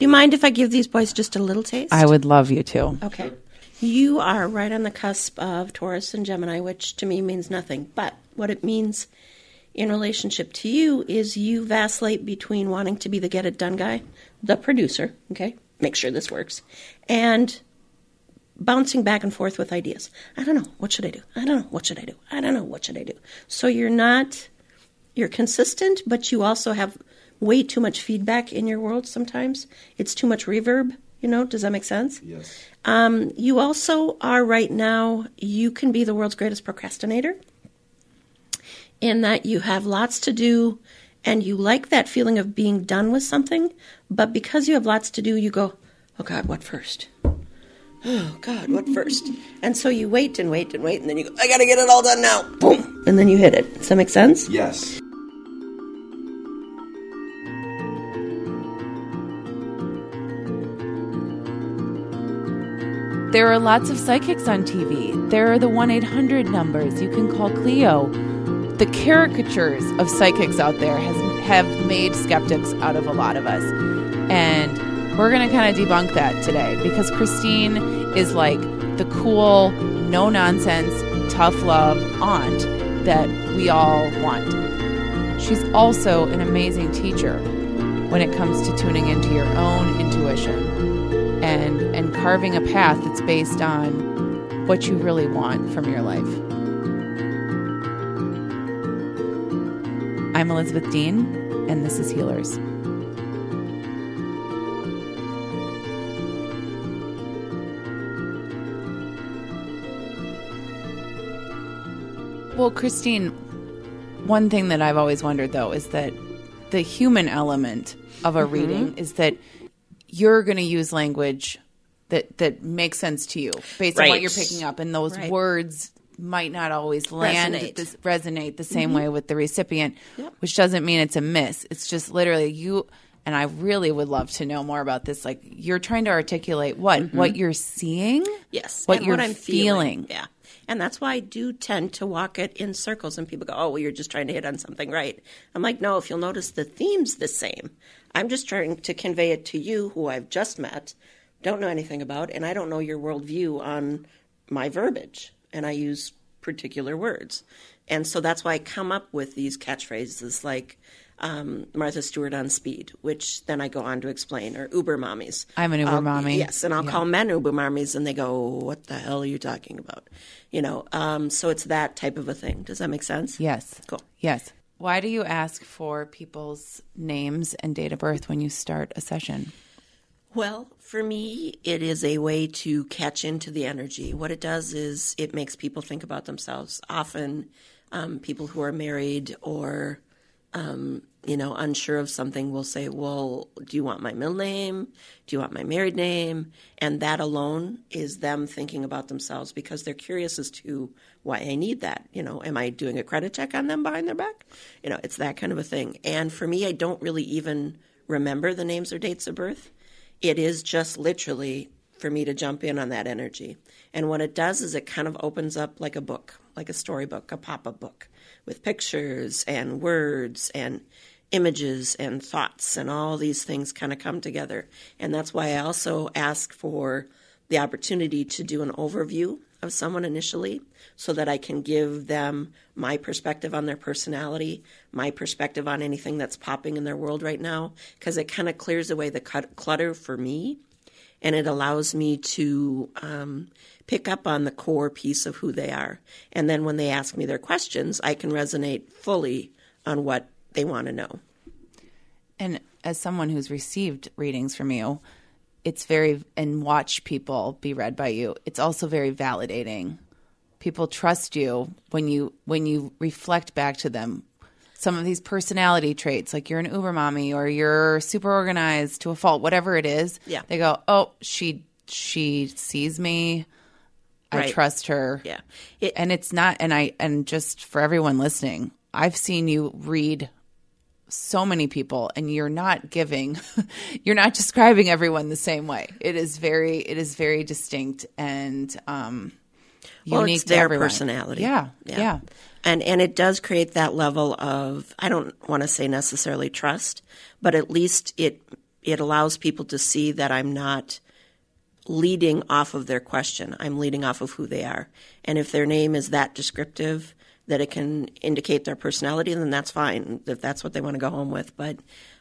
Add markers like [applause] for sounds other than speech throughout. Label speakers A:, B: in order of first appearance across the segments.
A: Do you mind if I give these boys just a little taste?
B: I would love you to.
A: Okay. You are right on the cusp of Taurus and Gemini, which to me means nothing. But what it means in relationship to you is you vacillate between wanting to be the get it done guy, the producer, okay, make sure this works, and bouncing back and forth with ideas. I don't know, what should I do? I don't know, what should I do? I don't know, what should I do? So you're not, you're consistent, but you also have way too much feedback in your world sometimes. It's too much reverb. You know, does that make sense?
C: Yes.
A: Um, you also are right now, you can be the world's greatest procrastinator in that you have lots to do and you like that feeling of being done with something, but because you have lots to do, you go, oh God, what first? Oh God, what first? And so you wait and wait and wait, and then you go, I gotta get it all done now. Boom. And then you hit it. Does that make sense?
C: Yes.
B: There are lots of psychics on TV. There are the 1 800 numbers. You can call Cleo. The caricatures of psychics out there has, have made skeptics out of a lot of us. And we're going to kind of debunk that today because Christine is like the cool, no nonsense, tough love aunt that we all want. She's also an amazing teacher when it comes to tuning into your own intuition and carving a path that's based on what you really want from your life. I'm Elizabeth Dean, and this is Healers. Well, Christine, one thing that I've always wondered though is that the human element of a
A: Mm-hmm.
B: reading is that you're going to use language that that makes sense to you based on what you're picking up, and those
A: Right.
B: words might not always land
A: Resonate.
B: this, resonate the same
A: Mm-hmm.
B: way with the recipient, which doesn't mean it's a miss. It's just literally you. And I really would love to know more about this. Like you're trying to articulate what what you're seeing,
A: Mm-hmm. Yes.
B: what
A: and
B: you're
A: what I'm
B: feeling.
A: Yeah. And that's why I do tend to walk it in circles and people go, Oh, well, you're just trying to hit on something right. I'm like, no, if you'll notice the theme's the same. I'm just trying to convey it to you who I've just met, don't know anything about, and I don't know your worldview on my verbiage. And I use particular words. And so that's why I come up with these catchphrases like um, Martha Stewart on speed, which then I go on to explain, or Uber mommies.
B: I'm an Uber
A: I'll-
B: mommy.
A: Yes, and I'll
B: Yeah.
A: call men Uber mommies, and they go, "What the hell are you talking about?" You know. Um, so it's that type of a thing. Does that make sense?
B: Yes.
A: Cool.
B: Yes. Why do you ask for people's names and date of birth when you start a session?
A: Well, for me, it is a way to catch into the energy. What it does is it makes people think about themselves. Often, um, people who are married or, um, you know, unsure of something will say, Well, do you want my middle name? Do you want my married name? And that alone is them thinking about themselves because they're curious as to why I need that. You know, am I doing a credit check on them behind their back? You know, it's that kind of a thing. And for me, I don't really even remember the names or dates of birth it is just literally for me to jump in on that energy. And what it does is it kind of opens up like a book, like a storybook, a pop up book with pictures and words and images and thoughts and all these things kind of come together. And that's why I also ask for the opportunity to do an overview of someone initially so that I can give them my perspective on their personality, my perspective on anything that's popping in their world right now, because it kind of clears away the clutter for me and it allows me to um, pick up on the core piece of who they are. And then when they ask me their questions, I can resonate fully on what they want to know.
B: And as someone who's received readings from you, it's very and watch people be read by you. It's also very validating. People trust you when you when you reflect back to them some of these personality traits, like you're an Uber mommy or you're super organized to a fault, whatever it is.
A: Yeah.
B: They go, Oh, she she sees me. I trust her.
A: Yeah. It-
B: and it's not and I and just for everyone listening, I've seen you read so many people and you're not giving [laughs] you're not describing everyone the same way. It is very it is very distinct and um
A: Well,
B: unique
A: it's
B: to
A: their
B: everyone.
A: personality.
B: Yeah. Yeah.
A: And and it does create that level of I don't want to say necessarily trust, but at least it it allows people to see that I'm not leading off of their question. I'm leading off of who they are. And if their name is that descriptive that it can indicate their personality, then that's fine if that's what they want to go home with. But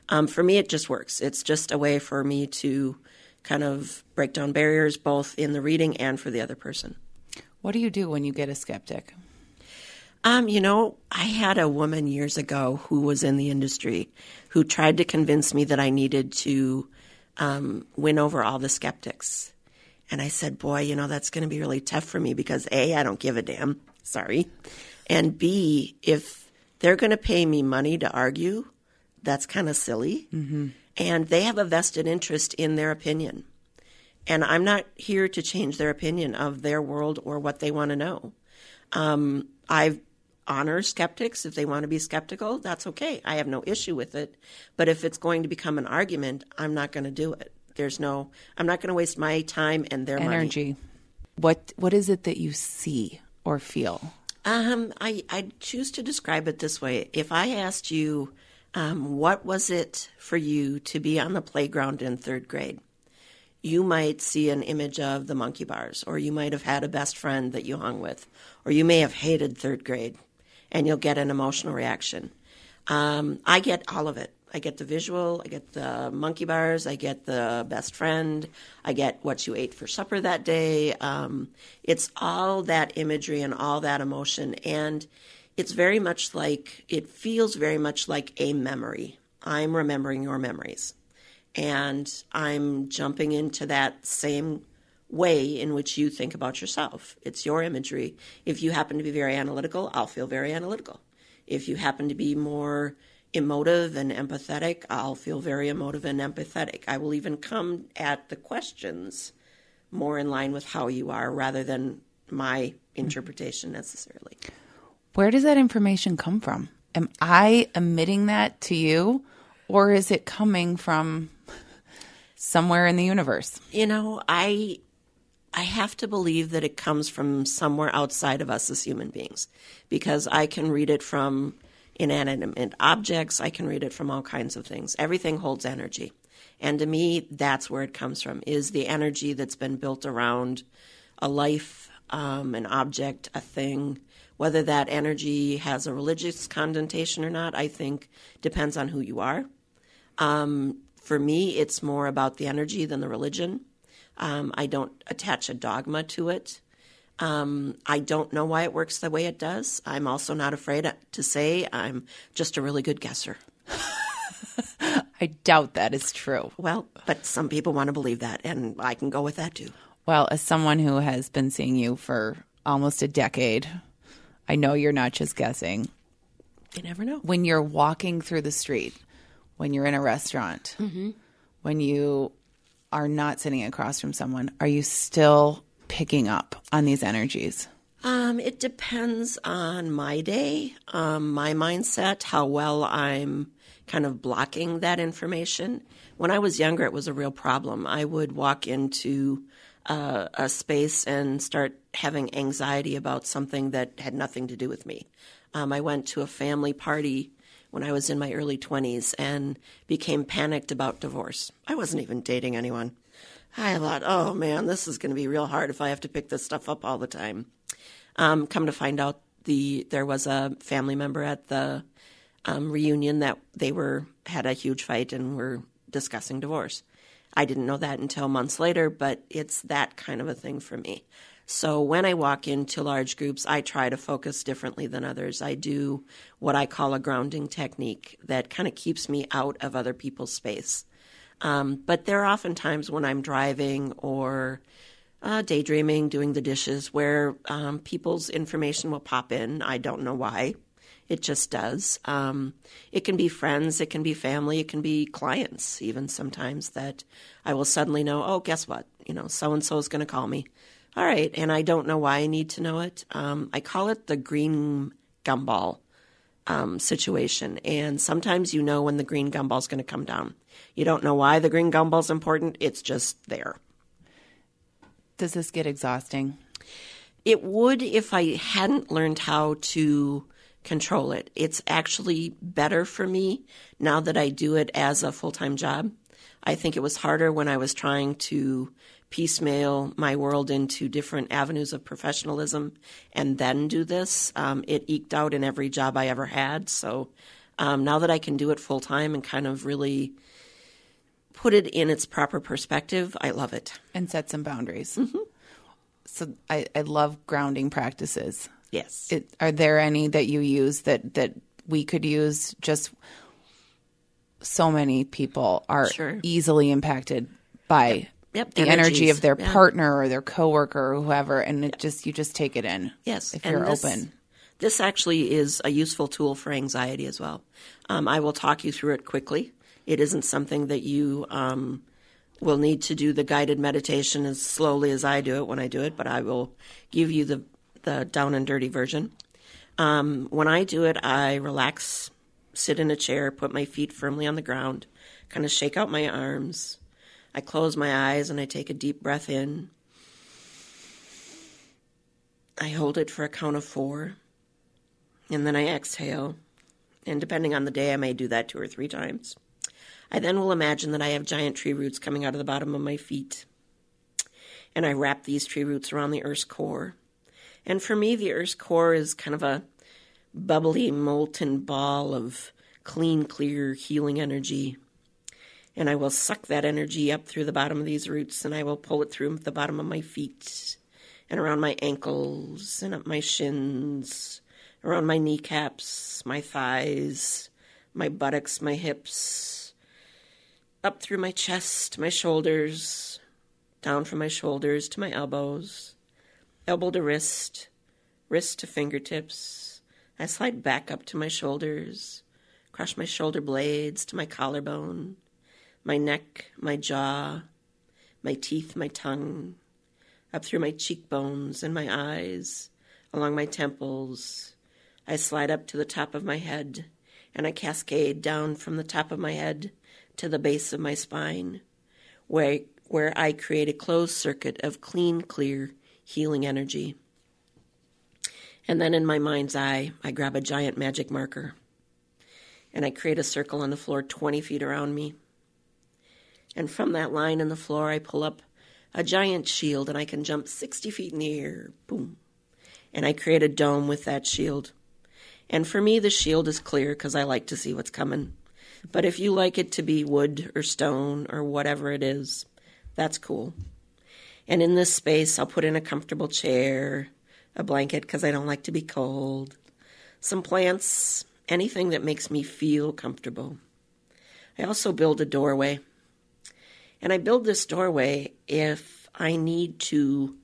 A: um, for me, it just works. It's just a way for me to kind of break down barriers both in the reading and for the other person.
B: What do you do when you get a skeptic?
A: Um, you know, I had a woman years ago who was in the industry who tried to convince me that I needed to um, win over all the skeptics. And I said, boy, you know, that's going to be really tough for me because A, I don't give a damn. Sorry. And B, if they're going to pay me money to argue, that's kind of silly. Mm-hmm. And they have a vested interest in their opinion. And I'm not here to change their opinion of their world or what they want to know. Um, I honor skeptics. If they want to be skeptical, that's okay. I have no issue with it. But if it's going to become an argument, I'm not going to do it. There's no, I'm not going to waste my time and their
B: energy.
A: Money.
B: What What is it that you see or feel?
A: Um, I I choose to describe it this way. If I asked you, um, what was it for you to be on the playground in third grade? you might see an image of the monkey bars, or you might have had a best friend that you hung with, or you may have hated third grade, and you'll get an emotional reaction. Um, I get all of it. I get the visual, I get the monkey bars, I get the best friend, I get what you ate for supper that day. Um, it's all that imagery and all that emotion. And it's very much like, it feels very much like a memory. I'm remembering your memories and I'm jumping into that same way in which you think about yourself. It's your imagery. If you happen to be very analytical, I'll feel very analytical. If you happen to be more emotive and empathetic, I'll feel very emotive and empathetic. I will even come at the questions more in line with how you are rather than my interpretation necessarily.
B: Where does that information come from? Am I emitting that to you, or is it coming from somewhere in the universe?
A: You know, I I have to believe that it comes from somewhere outside of us as human beings because I can read it from inanimate objects, I can read it from all kinds of things. Everything holds energy. And to me, that's where it comes from is the energy that's been built around a life, um, an object, a thing. Whether that energy has a religious connotation or not, I think depends on who you are. Um, for me, it's more about the energy than the religion. Um, I don't attach a dogma to it. Um, I don't know why it works the way it does. I'm also not afraid to say I'm just a really good guesser. [laughs]
B: I doubt that is true.
A: Well, but some people want to believe that, and I can go with that too.
B: Well, as someone who has been seeing you for almost a decade, I know you're not just guessing.
A: You never know.
B: When you're walking through the street, when you're in a restaurant, mm-hmm. when you are not sitting across from someone, are you still picking up on these energies?
A: Um, it depends on my day, um, my mindset, how well I'm kind of blocking that information. When I was younger, it was a real problem. I would walk into uh, a space and start having anxiety about something that had nothing to do with me. Um, I went to a family party when I was in my early 20s and became panicked about divorce. I wasn't even dating anyone. I thought, oh man, this is going to be real hard if I have to pick this stuff up all the time. Um, come to find out, the there was a family member at the um, reunion that they were had a huge fight and were discussing divorce. I didn't know that until months later, but it's that kind of a thing for me. So when I walk into large groups, I try to focus differently than others. I do what I call a grounding technique that kind of keeps me out of other people's space. Um, but there are often times when I'm driving or uh, daydreaming, doing the dishes, where um, people's information will pop in. I don't know why. It just does. Um, it can be friends, it can be family, it can be clients, even sometimes that I will suddenly know, oh, guess what? You know, so and so is going to call me. All right, and I don't know why I need to know it. Um, I call it the green gumball um, situation, and sometimes you know when the green gumball is going to come down. You don't know why the green gumball is important; it's just there.
B: Does this get exhausting?
A: It would if I hadn't learned how to control it. It's actually better for me now that I do it as a full time job. I think it was harder when I was trying to piecemeal my world into different avenues of professionalism and then do this. Um, it eked out in every job I ever had. So um, now that I can do it full time and kind of really put it in its proper perspective, I love it.
B: And set some boundaries. Mm-hmm. So I, I love grounding practices.
A: Yes.
B: It, are there any that you use that, that we could use? Just so many people are
A: Sure.
B: easily impacted by
A: Yep,
B: the energy of their
A: Yeah.
B: partner or their coworker or whoever, and it just you just take it in.
A: Yes,
B: if
A: and
B: you're
A: this-
B: open.
A: This actually is a useful tool for anxiety as well. Um, I will talk you through it quickly. It isn't something that you um, will need to do the guided meditation as slowly as I do it when I do it, but I will give you the the down and dirty version. Um, when I do it, I relax, sit in a chair, put my feet firmly on the ground, kind of shake out my arms. I close my eyes and I take a deep breath in. I hold it for a count of four, and then I exhale. And depending on the day, I may do that two or three times. I then will imagine that I have giant tree roots coming out of the bottom of my feet. And I wrap these tree roots around the Earth's core. And for me, the Earth's core is kind of a bubbly, molten ball of clean, clear, healing energy. And I will suck that energy up through the bottom of these roots and I will pull it through the bottom of my feet and around my ankles and up my shins, around my kneecaps, my thighs, my buttocks, my hips, up through my chest, my shoulders, down from my shoulders to my elbows, elbow to wrist, wrist to fingertips. I slide back up to my shoulders, crush my shoulder blades to my collarbone, my neck, my jaw, my teeth, my tongue, up through my cheekbones and my eyes, along my temples. I slide up to the top of my head, and I cascade down from the top of my head to the base of my spine, where, where I create a closed circuit of clean, clear, healing energy. And then in my mind's eye, I grab a giant magic marker and I create a circle on the floor 20 feet around me. And from that line in the floor, I pull up a giant shield and I can jump 60 feet in the air. Boom. And I create a dome with that shield. And for me, the shield is clear because I like to see what's coming. But if you like it to be wood or stone or whatever it is, that's cool. And in this space, I'll put in a comfortable chair, a blanket because I don't like to be cold, some plants, anything that makes me feel comfortable. I also build a doorway. And I build this doorway if I need to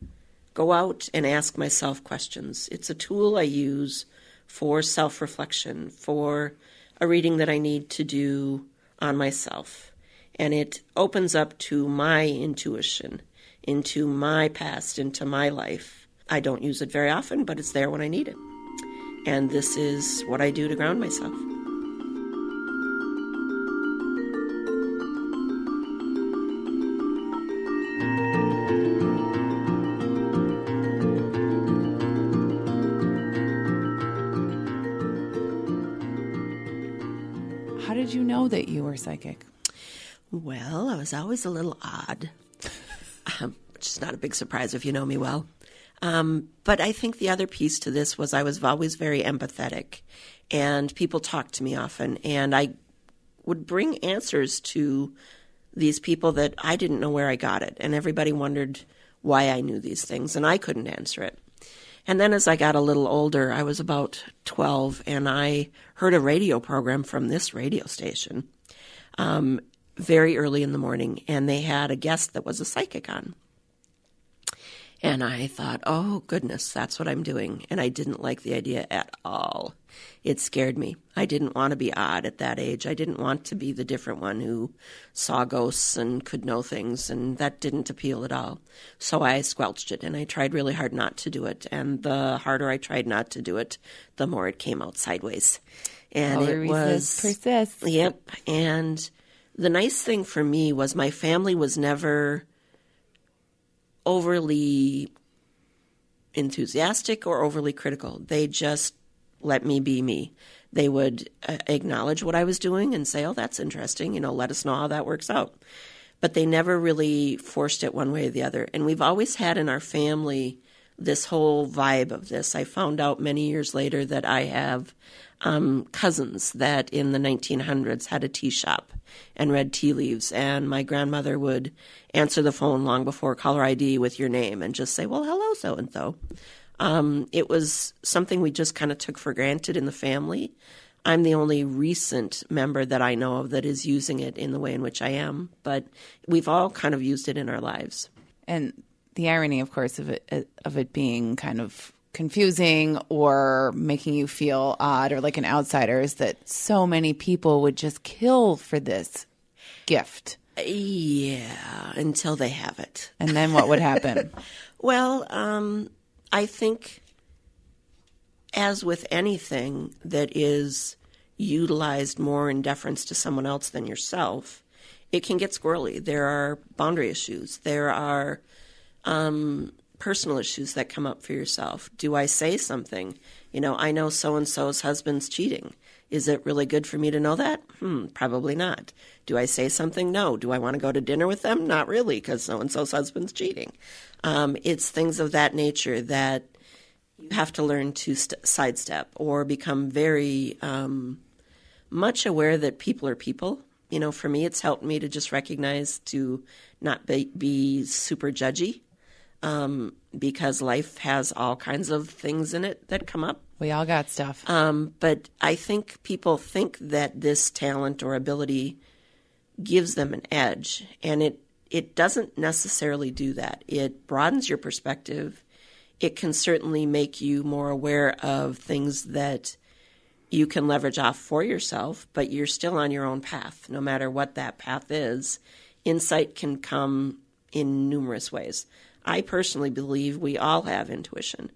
A: go out and ask myself questions. It's a tool I use for self reflection, for a reading that I need to do on myself. And it opens up to my intuition, into my past, into my life. I don't use it very often, but it's there when I need it. And this is what I do to ground myself.
B: Psychic?
A: Well, I was always a little odd, um, which is not a big surprise if you know me well. Um, but I think the other piece to this was I was always very empathetic, and people talked to me often, and I would bring answers to these people that I didn't know where I got it, and everybody wondered why I knew these things, and I couldn't answer it. And then as I got a little older, I was about 12, and I heard a radio program from this radio station um, very early in the morning, and they had a guest that was a psychic on. And I thought, oh, goodness, that's what I'm doing. And I didn't like the idea at all. It scared me. I didn't want to be odd at that age. I didn't want to be the different one who saw ghosts and could know things, and that didn't appeal at all. So I squelched it, and I tried really hard not to do it. And the harder I tried not to do it, the more it came out sideways. And it was
B: persists.
A: Yep. And the nice thing for me was my family was never overly enthusiastic or overly critical. They just let me be me. They would uh, acknowledge what I was doing and say, oh, that's interesting. You know, let us know how that works out. But they never really forced it one way or the other. And we've always had in our family this whole vibe of this. I found out many years later that I have um, cousins that in the 1900s had a tea shop and read tea leaves, and my grandmother would answer the phone long before caller ID with your name and just say, "Well, hello, so and so." It was something we just kind of took for granted in the family. I'm the only recent member that I know of that is using it in the way in which I am, but we've all kind of used it in our lives.
B: And the irony, of course, of it of it being kind of confusing or making you feel odd or like an outsider is that so many people would just kill for this gift.
A: Yeah, until they have it.
B: And then what would happen? [laughs]
A: well, um, I think, as with anything that is utilized more in deference to someone else than yourself, it can get squirrely. There are boundary issues. There are um, personal issues that come up for yourself. Do I say something? You know, I know so and so's husband's cheating. Is it really good for me to know that? Hmm, probably not. Do I say something? No. Do I want to go to dinner with them? Not really, because so and so's husband's cheating. Um, it's things of that nature that you have to learn to st- sidestep or become very um, much aware that people are people. You know, for me, it's helped me to just recognize to not be, be super judgy um, because life has all kinds of things in it that come up.
B: We all got stuff.
A: Um, but I think people think that this talent or ability gives them an edge, and it it doesn't necessarily do that. It broadens your perspective. It can certainly make you more aware of things that you can leverage off for yourself, but you're still on your own path, no matter what that path is. Insight can come in numerous ways. I personally believe we all have intuition.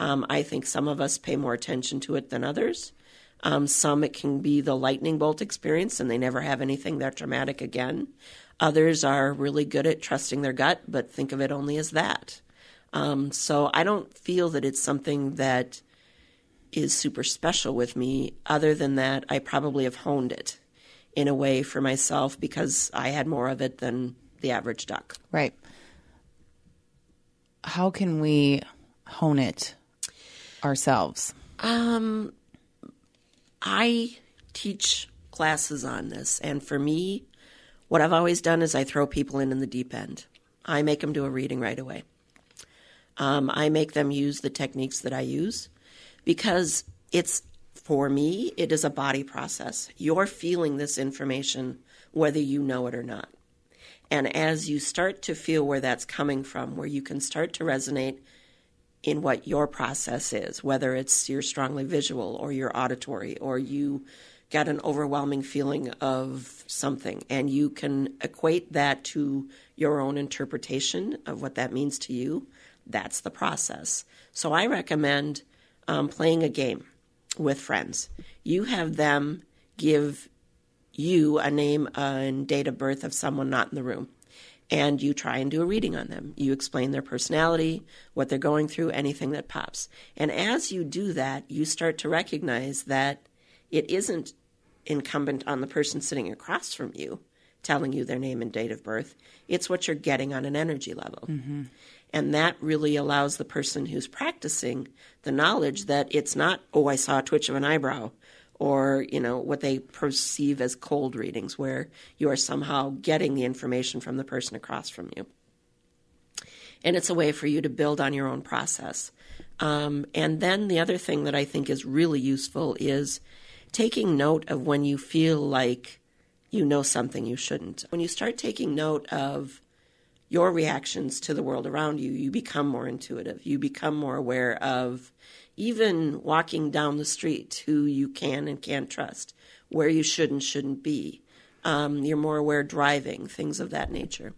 A: Um, I think some of us pay more attention to it than others. Um, some it can be the lightning bolt experience and they never have anything that dramatic again. Others are really good at trusting their gut, but think of it only as that. Um, so I don't feel that it's something that is super special with me. Other than that, I probably have honed it in a way for myself because I had more of it than the average duck.
B: Right. How can we hone it ourselves?
A: Um, I teach classes on this, and for me, what I've always done is I throw people in in the deep end. I make them do a reading right away. Um, I make them use the techniques that I use because it's for me, it is a body process. You're feeling this information whether you know it or not. And as you start to feel where that's coming from, where you can start to resonate in what your process is, whether it's you're strongly visual or you're auditory or you got an overwhelming feeling of something, and you can equate that to your own interpretation of what that means to you, that's the process. So I recommend um, playing a game with friends. You have them give you a name and date of birth of someone not in the room. And you try and do a reading on them. You explain their personality, what they're going through, anything that pops. And as you do that, you start to recognize that it isn't incumbent on the person sitting across from you telling you their name and date of birth. It's what you're getting on an energy level. Mm-hmm. And that really allows the person who's practicing the knowledge that it's not, oh, I saw a twitch of an eyebrow or you know what they perceive as cold readings where you are somehow getting the information from the person across from you. And it's a way for you to build on your own process. Um, and then the other thing that i think is really useful is taking note of when you feel like you know something you shouldn't. When you start taking note of your reactions to the world around you you become more intuitive. You become more aware of even walking down the street, who you can and can't trust, where you should and shouldn't be. Um, you're more aware driving, things of that nature.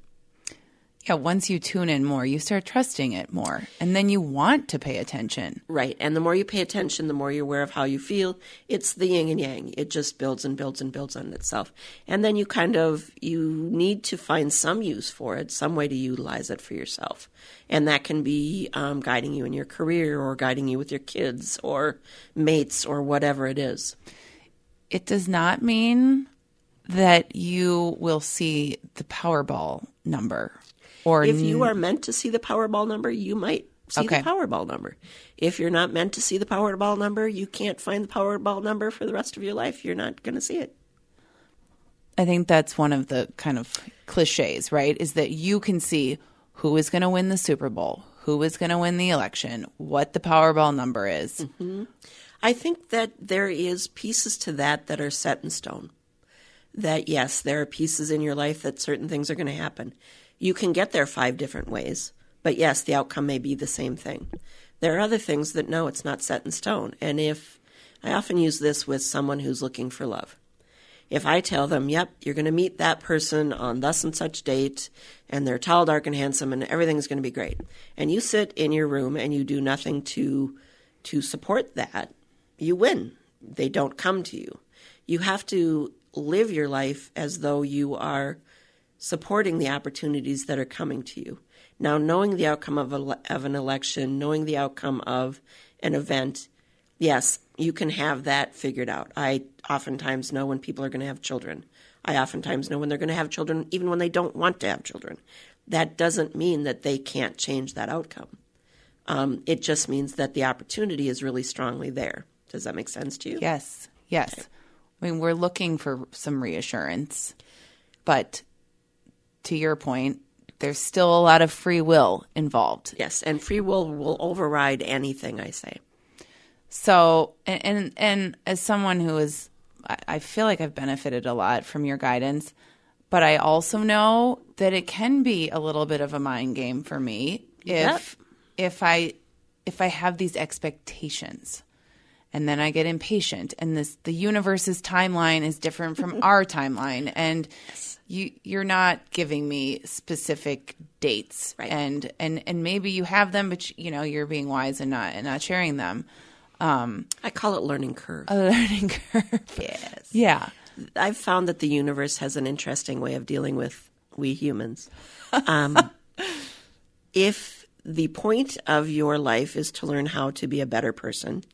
B: Yeah, once you tune in more, you start trusting it more. And then you want to pay attention.
A: Right. And the more you pay attention, the more you're aware of how you feel. It's the yin and yang. It just builds and builds and builds on itself. And then you kind of you need to find some use for it, some way to utilize it for yourself. And that can be um, guiding you in your career or guiding you with your kids or mates or whatever it is.
B: It does not mean that you will see the Powerball number or
A: If you are meant to see the Powerball number, you might see
B: Okay.
A: the Powerball number. If you're not meant to see the Powerball number, you can't find the Powerball number for the rest of your life. You're not going to see it.
B: I think that's one of the kind of cliches, right? Is that you can see who is going to win the Super Bowl, who is going to win the election, what the Powerball number is. Mm-hmm.
A: I think that there is pieces to that that are set in stone. That yes, there are pieces in your life that certain things are going to happen. You can get there five different ways, but yes, the outcome may be the same thing. There are other things that no, it's not set in stone. And if I often use this with someone who's looking for love. If I tell them, yep, you're going to meet that person on thus and such date, and they're tall, dark, and handsome, and everything's going to be great, and you sit in your room and you do nothing to to support that, you win. They don't come to you. You have to live your life as though you are supporting the opportunities that are coming to you. Now, knowing the outcome of, a, of an election, knowing the outcome of an event, yes, you can have that figured out. I oftentimes know when people are going to have children. I oftentimes know when they're going to have children, even when they don't want to have children. That doesn't mean that they can't change that outcome. Um, it just means that the opportunity is really strongly there. Does that make sense to you?
B: Yes, yes. I mean, we're looking for some reassurance, but to your point, there's still a lot of free will involved.
A: Yes, and free will will override anything I say.
B: So, and and, and as someone who is, I, I feel like I've benefited a lot from your guidance, but I also know that it can be a little bit of a mind game for me if if I if I have these expectations. And then I get impatient, and this the universe's timeline is different from [laughs] our timeline, and you you're not giving me specific dates,
A: Right.
B: and and and maybe you have them, but you know you're being wise and not and not sharing them.
A: I call it learning curve.
B: A learning [laughs] curve.
A: yes.
B: Yeah.
A: I've found that the universe has an interesting way of dealing with we humans. Um, [laughs] if the point of your life is to learn how to be a better person,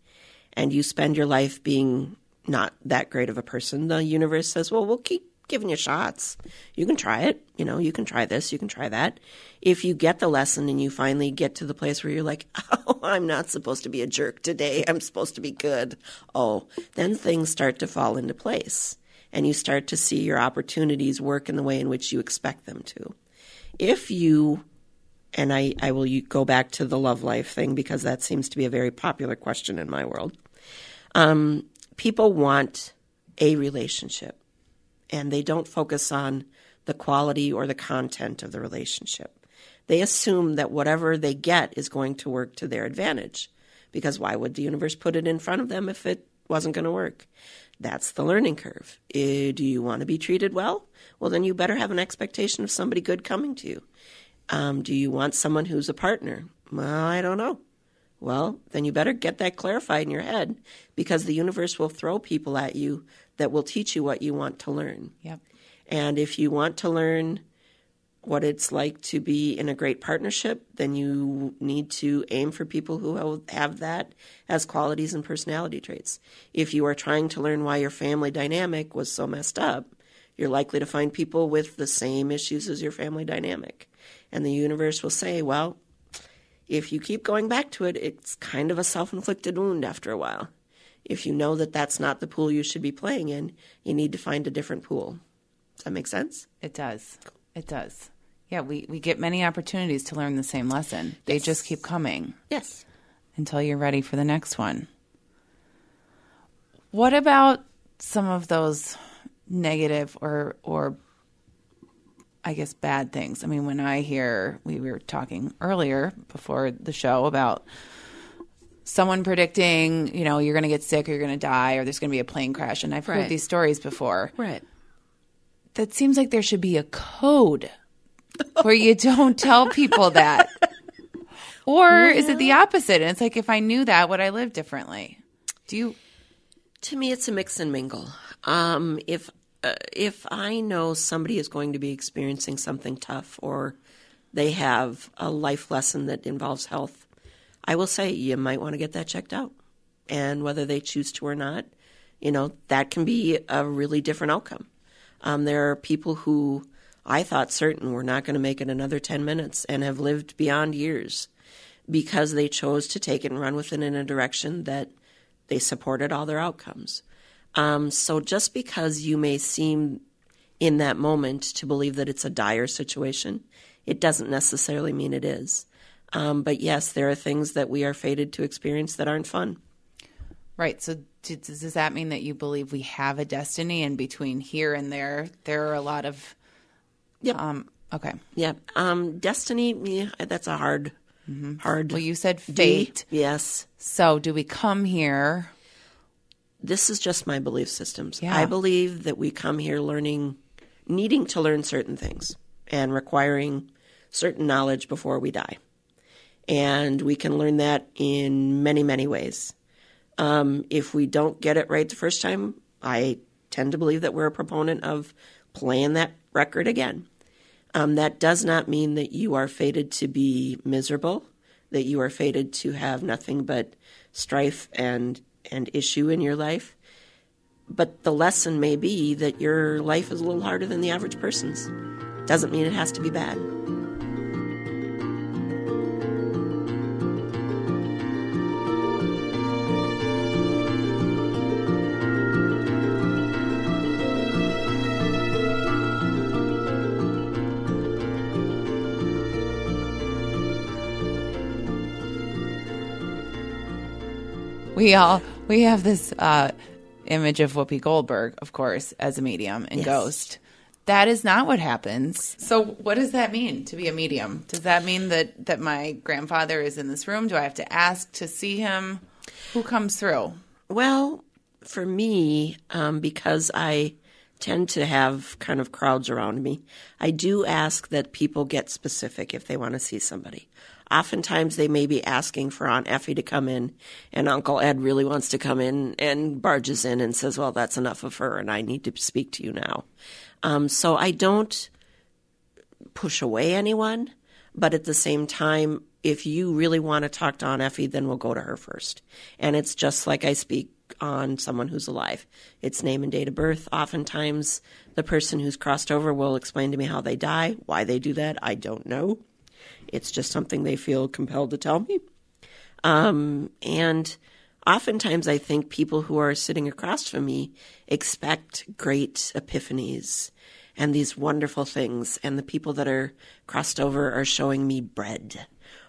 A: and you spend your life being not that great of a person, the universe says, well, we'll keep giving you shots. You can try it. You know, you can try this, you can try that. If you get the lesson and you finally get to the place where you're like, [laughs] oh, I'm not supposed to be a jerk today, I'm supposed to be good. Oh, then things start to fall into place and you start to see your opportunities work in the way in which you expect them to. If you and I, I will go back to the love life thing because that seems to be a very popular question in my world. Um, people want a relationship and they don't focus on the quality or the content of the relationship. They assume that whatever they get is going to work to their advantage because why would the universe put it in front of them if it wasn't going to work? That's the learning curve. Eh, do you want to be treated well? Well, then you better have an expectation of somebody good coming to you. Um, do you want someone who's a partner? Well, I don't know. Well, then you better get that clarified in your head because the universe will throw people at you that will teach you what you want to learn.
B: Yep.
A: And if you want to learn what it's like to be in a great partnership, then you need to aim for people who have that as qualities and personality traits. If you are trying to learn why your family dynamic was so messed up, you're likely to find people with the same issues as your family dynamic. And the universe will say, well, if you keep going back to it, it's kind of a self inflicted wound after a while. If you know that that's not the pool you should be playing in, you need to find a different pool. Does that make sense?
B: It does. It does. Yeah, we, we get many opportunities to learn the same lesson. They just keep coming
A: Yes.
B: until you're ready for the next one. What about some of those negative or or I guess bad things? I mean, when I hear we were talking earlier before the show about someone predicting, you know, you're going to get sick or you're going to die or there's going to be a plane crash and I've heard
A: Right.
B: these stories before.
A: Right.
B: That seems like there should be a code where you don't tell people that? Or [laughs] is it the opposite? And it's like, if I knew that, would I live differently? Do you?
A: To me, it's a mix and mingle. Um, if uh, if I know somebody is going to be experiencing something tough or they have a life lesson that involves health, I will say you might want to get that checked out. And whether they choose to or not, you know, that can be a really different outcome. Um, there are people who I thought certain were not going to make it another 10 minutes and have lived beyond years because they chose to take it and run with it in a direction that they supported all their outcomes. Um, so just because you may seem in that moment to believe that it's a dire situation, it doesn't necessarily mean it is. Um, but yes, there are things that we are fated to experience that aren't fun.
B: Right. So does, does that mean that you believe we have a destiny and between here and there, there are a lot of.
A: Yep.
B: Um, okay.
A: Yeah. Um, destiny, yeah, that's a hard, mm-hmm. hard.
B: Well, you said fate.
A: D. Yes.
B: So do we come here?
A: This is just my belief systems.
B: Yeah.
A: I believe that we come here learning, needing to learn certain things and requiring certain knowledge before we die. And we can learn that in many, many ways. Um, if we don't get it right the first time, I tend to believe that we're a proponent of playing that record again. Um, that does not mean that you are fated to be miserable, that you are fated to have nothing but strife and, and issue in your life. But the lesson may be that your life is a little harder than the average person's. Doesn't mean it has to be bad.
B: We all we have this uh, image of Whoopi Goldberg, of course, as a medium and
A: Yes.
B: ghost. That is not what happens. So, what does that mean to be a medium? Does that mean that that my grandfather is in this room? Do I have to ask to see him? Who comes through?
A: Well, for me, um, because I tend to have kind of crowds around me, I do ask that people get specific if they want to see somebody. Oftentimes, they may be asking for Aunt Effie to come in, and Uncle Ed really wants to come in and barges in and says, Well, that's enough of her, and I need to speak to you now. Um, so I don't push away anyone, but at the same time, if you really want to talk to Aunt Effie, then we'll go to her first. And it's just like I speak on someone who's alive. It's name and date of birth. Oftentimes, the person who's crossed over will explain to me how they die. Why they do that, I don't know. It's just something they feel compelled to tell me. Um, and oftentimes, I think people who are sitting across from me expect great epiphanies and these wonderful things. And the people that are crossed over are showing me bread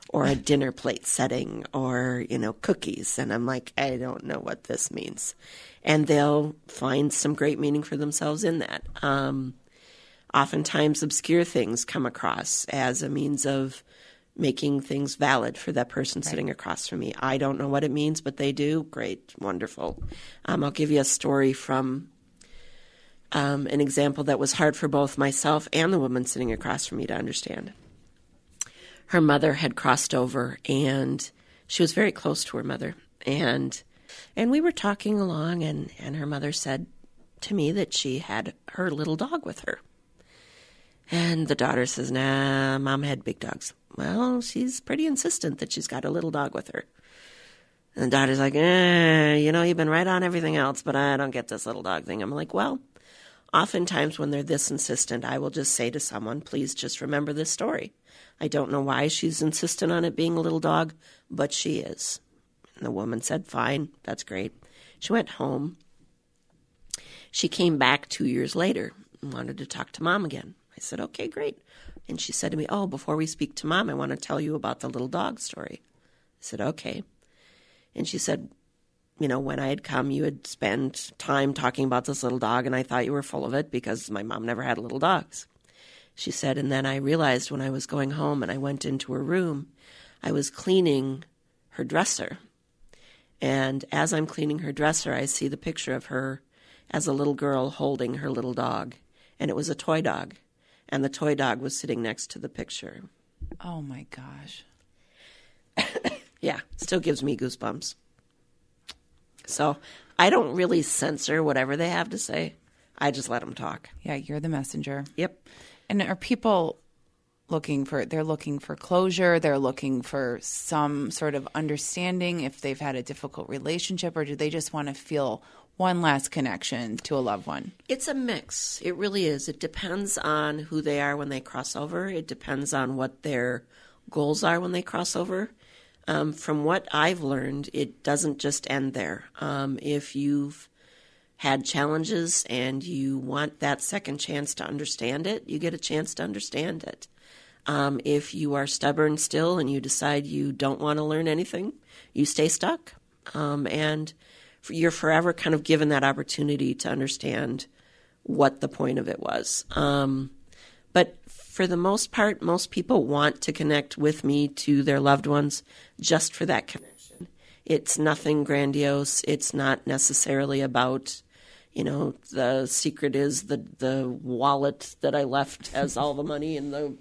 A: or a [laughs] dinner plate setting or, you know, cookies. And I'm like, I don't know what this means. And they'll find some great meaning for themselves in that. Um, oftentimes, obscure things come across as a means of making things valid for that person sitting across from me. I don't know what it means, but they do. Great, wonderful. Um, I'll give you a story from um, an example that was hard for both myself and the woman sitting across from me to understand. Her mother had crossed over, and she was very close to her mother, and and we were talking along, and and her mother said to me that she had her little dog with her. And the daughter says, Nah, mom had big dogs. Well, she's pretty insistent that she's got a little dog with her. And the daughter's like, eh, you know, you've been right on everything else, but I don't get this little dog thing. I'm like, well, oftentimes when they're this insistent, I will just say to someone, please just remember this story. I don't know why she's insistent on it being a little dog, but she is. And the woman said, fine, that's great. She went home. She came back two years later and wanted to talk to mom again. I said, okay, great. And she said to me, oh, before we speak to mom, I want to tell you about the little dog story. I said, okay. And she said, you know, when I had come, you had spent time talking about this little dog, and I thought you were full of it because my mom never had little dogs. She said, and then I realized when I was going home and I went into her room, I was cleaning her dresser. And as I'm cleaning her dresser, I see the picture of her as a little girl holding her little dog. And it was a toy dog. And the toy dog was sitting next to the picture.
B: Oh my gosh.
A: Yeah, still gives me goosebumps. So I don't really censor whatever they have to say. I just let them talk.
B: Yeah, you're the messenger.
A: Yep.
B: And are people looking for they're looking for closure, they're looking for some sort of understanding if they've had a difficult relationship or do they just want to feel one last connection to a loved one?
A: It's a mix. It really is. It depends on who they are when they cross over. It depends on what their goals are when they cross over. Um, from what I've learned, it doesn't just end there. Um, if you've had challenges and you want that second chance to understand it, you get a chance to understand it. Um, if you are stubborn still and you decide you don't want to learn anything, you stay stuck. Um, and you're forever kind of given that opportunity to understand what the point of it was. Um, but for the most part, most people want to connect with me to their loved ones just for that connection. It's nothing grandiose. It's not necessarily about, you know, the secret is the the wallet that I left [laughs] has all the money in the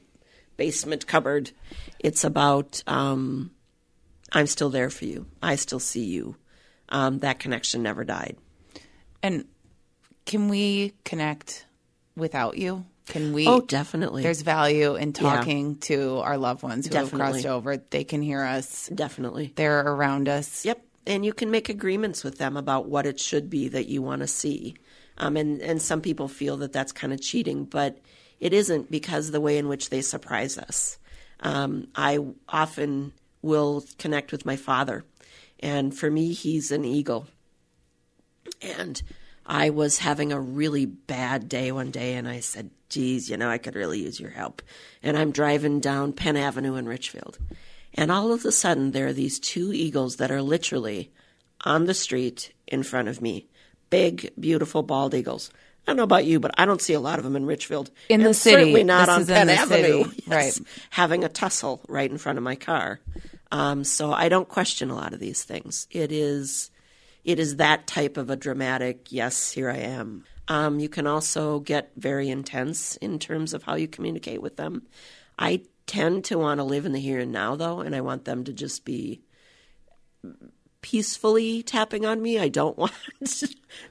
A: basement cupboard. It's about um, I'm still there for you. I still see you. Um, that connection never died.
B: And can we connect without you? Can we
A: Oh, definitely.
B: There's value in talking to our loved ones who have crossed over. They can hear us.
A: definitely.
B: They're around us.
A: Yep. And you can make agreements with them about what it should be that you want to see. Um, and, and some people feel that that's kind of cheating, but it isn't because the way in which they surprise us. Um, I often will connect with my father. And for me, he's an eagle. And I was having a really bad day one day, and I said, Geez, you know, I could really use your help. And I'm driving down Penn Avenue in Richfield. And all of a sudden, there are these two eagles that are literally on the street in front of me. Big, beautiful bald eagles. I don't know about you, but I don't see a lot of them in Richfield.
B: In the city.
A: Certainly not
B: This
A: on Penn Avenue.
B: city. [laughs] Right.
A: Having a tussle right in front of my car. Um, so I don't question a lot of these things. It is it is that type of a dramatic yes here i am um, you can also get very intense in terms of how you communicate with them i tend to want to live in the here and now though and i want them to just be peacefully tapping on me i don't [laughs] want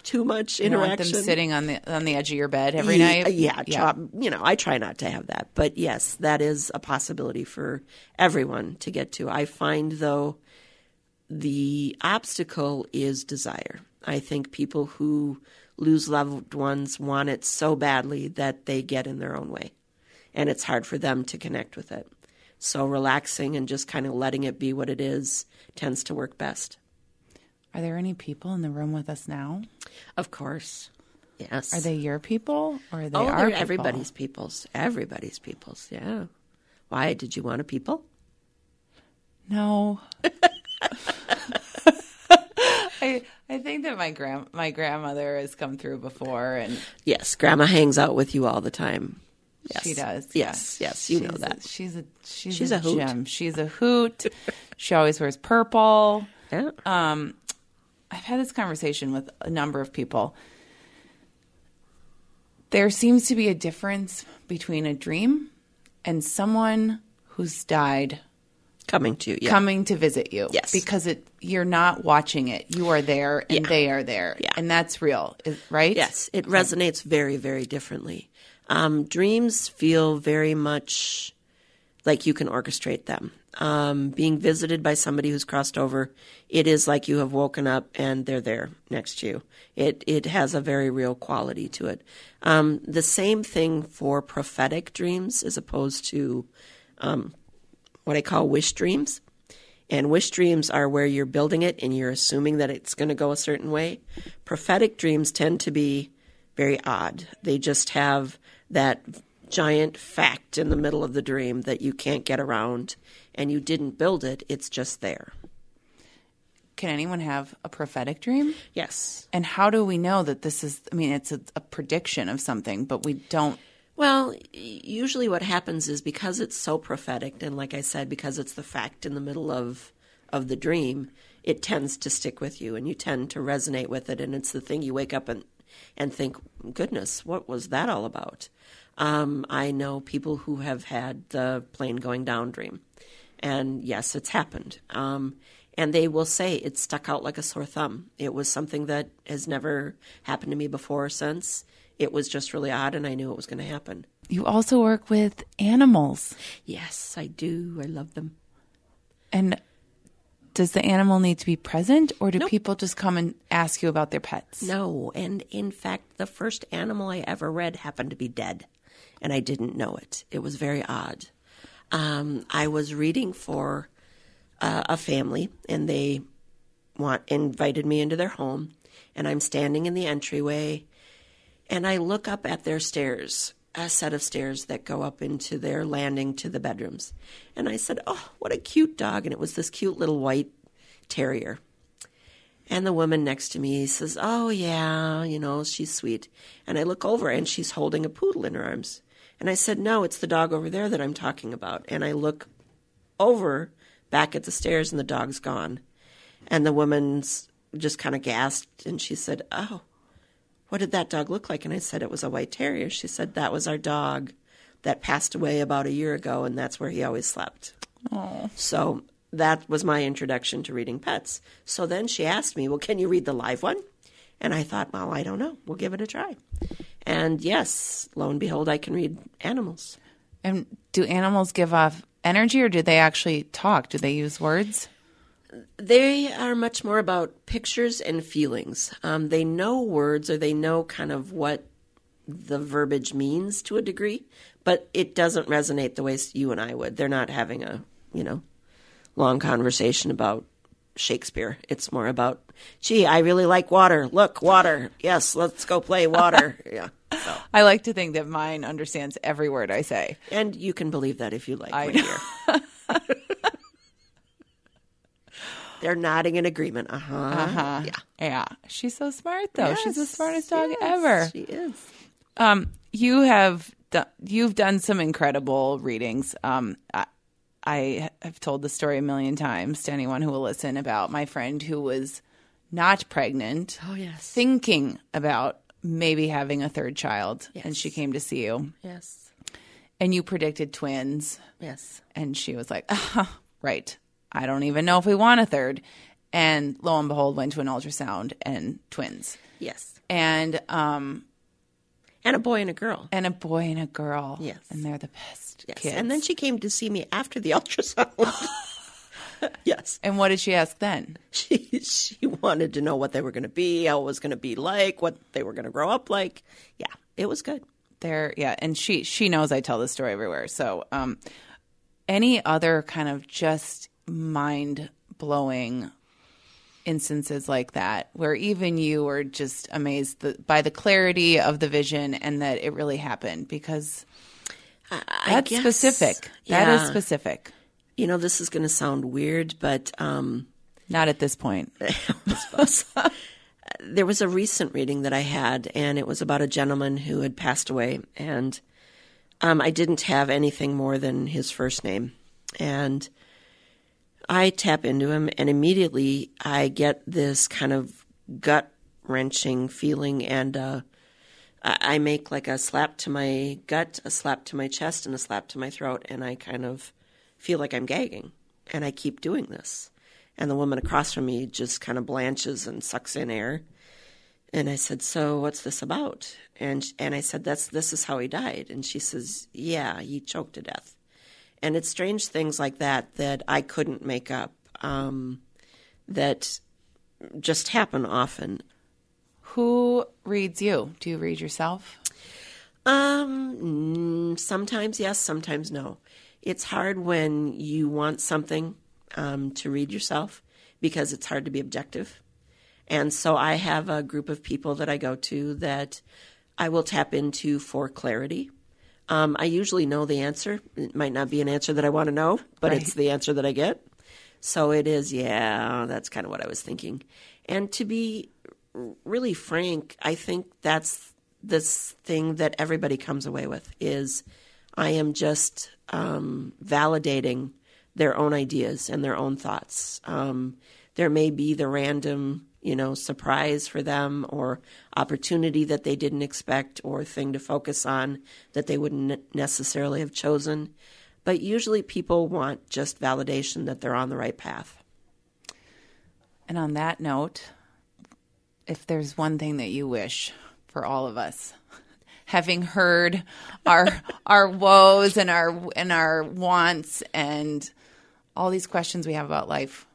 A: too much
B: You want
A: interaction
B: them sitting on the on the edge of your bed every
A: Ye-
B: night.
A: Yeah, you know, I try not to have that, but yes, that is a possibility for everyone to get to. I find though the obstacle is desire. I think people who lose loved ones want it so badly that they get in their own way, and it's hard for them to connect with it. So relaxing and just kind of letting it be what it is tends to work best.
B: Are there any people in the room with us now?
A: Of course. Yes.
B: Are they your people or are they
A: Oh,
B: our people?
A: everybody's peoples. Everybody's peoples. Yeah. Why did you want a people?
B: No. [laughs] I I think that my grand my grandmother has come through before and
A: Yes, Grandma hangs out with you all the time. Yes.
B: she does.
A: Yes, yes, you know
B: She's a-
A: that.
B: she's a she's,
A: She's
B: a,
A: a hoot.
B: gem. She's a hoot. she always wears purple.
A: Yeah.
B: Um, I've had this conversation with a number of people. There seems to be a difference between a dream and someone who's died
A: Coming to you. Yeah.
B: coming to visit you.
A: Yes.
B: Because it you're not watching it. You are there and
A: Yeah.
B: they are there.
A: Yeah.
B: And that's real, right?
A: Yes, it resonates very, very differently. Um, dreams feel very much like you can orchestrate them. Um, being visited by somebody who's crossed over, it is like you have woken up and they're there next to you. It it has a very real quality to it. Um, the same thing for prophetic dreams as opposed to um, what I call wish dreams. And wish dreams are where you're building it and you're assuming that it's going to go a certain way. Prophetic dreams tend to be very odd. They just have that giant fact in the middle of the dream that you can't get around and you didn't build it, it's just there.
B: Can anyone have a prophetic dream?
A: Yes.
B: And how do we know that this is I mean it's a, a prediction of something, but we don't
A: Well, usually what happens is because it's so prophetic, and like I said, because it's the fact in the middle of of the dream, it tends to stick with you, and you tend to resonate with it, and it's the thing you wake up and and think, goodness, what was that all about? Um, I know people who have had the plane going down dream. And yes, it's happened. Um, and they will say it stuck out like a sore thumb. It was something that has never happened to me before or since. It was just really odd, and I knew it was going to happen.
B: You also work with animals.
A: Yes, I do. I love them.
B: And does the animal need to be present, or do people just come and ask you about their pets?
A: No, and in fact, the first animal I ever read happened to be dead, and I didn't know it. It was very odd. Um, I was reading for uh, a family, and they want invited me into their home, and I'm standing in the entryway, and I look up at their stairs, a set of stairs that go up into their landing to the bedrooms, and I said, "Oh, what a cute dog!" And it was this cute little white terrier. And the woman next to me says, Oh, yeah, you know, she's sweet. And I look over and she's holding a poodle in her arms. And I said, No, it's the dog over there that I'm talking about. And I look over back at the stairs and the dog's gone. And the woman's just kind of gasped and she said, Oh, what did that dog look like? And I said, It was a white terrier. She said, That was our dog that passed away about a year ago, and that's where he always slept.
B: Oh,
A: So that was my introduction to reading pets. So then she asked me, Well, can you read the live one? And I thought, Well, I don't know. We'll give it a try. And yes, lo and behold, I can read animals.
B: and do animals give off energy, or do they actually talk? Do they use words?
A: They are much more about pictures and feelings. Um, they know words or they know kind of what the verbiage means to a degree, but it doesn't resonate the way you and I would. They're not having a, you know, long conversation about Shakespeare. It's more about, gee, I really like water. Look, water. Yes, let's go play water. [laughs] yeah. So,
B: I like to think that mine understands every word I say.
A: and you can believe that if you like,
B: I
A: my dear. [laughs] They're nodding in agreement. Uh huh.
B: Uh-huh.
A: Yeah.
B: Yeah. She's so smart, though. She's the smartest dog
A: yes,
B: ever.
A: She is.
B: Um, you have done, you've done some incredible readings. Um, I, I have told the story a million times to anyone who will listen about my friend who was not pregnant,
A: Oh yes.
B: thinking about maybe having a third child, and she came to see you,
A: Yes.
B: and you predicted twins,
A: Yes.
B: and she was like, ah, "Right, I don't even know if we want a third. And lo and behold, went to an ultrasound and twins,
A: Yes.
B: and um,
A: And a boy and a girl.
B: and a boy and a girl.
A: Yes.
B: and they're the best
A: Yes.
B: kids.
A: And then she came to see me after the [laughs] ultrasound. [laughs] yes.
B: And what did she ask then?
A: She she wanted to know what they were going to be, how it was going to be like, what they were going to grow up like. Yeah, it was good.
B: There, yeah, and she she knows I tell this story everywhere. So, um, any other kind of just mind blowing instances like that, where even you were just amazed the, by the clarity of the vision and that it really happened, because
A: I
B: that's
A: guess-
B: specific. That is specific.
A: You know, this is going to sound weird, but um,
B: Not at this point. [laughs]
A: there was a recent reading that I had, and it was about a gentleman who had passed away, and um, I didn't have anything more than his first name, and I tap into him, and immediately I get this kind of gut wrenching feeling, and uh, I make like a slap to my gut, a slap to my chest, and a slap to my throat, and I kind of feel like I'm gagging, and I keep doing this. And the woman across from me just kind of blanches and sucks in air. And I said, "So what's this about?" And and I said, "That's this is how he died." And she says, "Yeah, he choked to death." And it's strange things like that that I couldn't make up, um, that just happen often.
B: Who reads you? Do you read yourself?
A: Um, sometimes yes, sometimes no. It's hard when you want something um, to read yourself because it's hard to be objective. And so I have a group of people that I go to that I will tap into for clarity. Um, I usually know the answer. It might not be an answer that I want to know, but it's the answer that I get. So it is, yeah, that's kind of what I was thinking. And to be really frank, I think that's this thing that everybody comes away with is I am just um, validating their own ideas and their own thoughts. Um, there may be the random you know, surprise for them or opportunity that they didn't expect or thing to focus on that they wouldn't necessarily have chosen. But usually people want just validation that they're on the right path.
B: And on that note, if there's one thing that you wish for all of us, [laughs] having heard our [laughs] our woes and our and our wants and all these questions we have about life.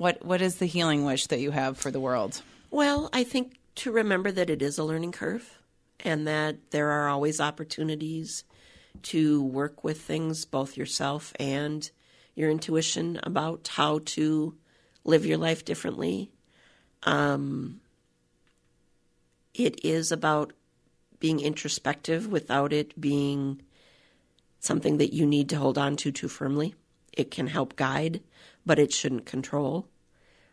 B: What what is the healing wish that you have for the world?
A: Well, I think to remember that it is a learning curve and that there are always opportunities to work with things, both yourself and your intuition about how to live your life differently. Um, it is about being introspective without it being something that you need to hold on to too firmly. It can help guide, but it shouldn't control.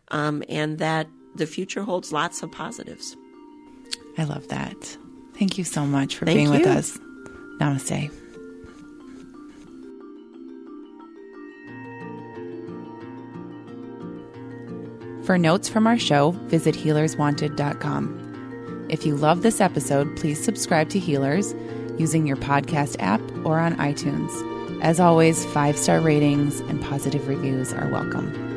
A: Um, and that the future holds lots of positives.
B: I love that. Thank you so much for
A: Thank
B: being with us. Namaste. For notes from our show, visit healerswanted.com. If you love this episode, please subscribe to Healers using your podcast app or on iTunes. As always, five star ratings and positive reviews are welcome.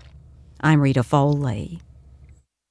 C: I'm Rita Foley.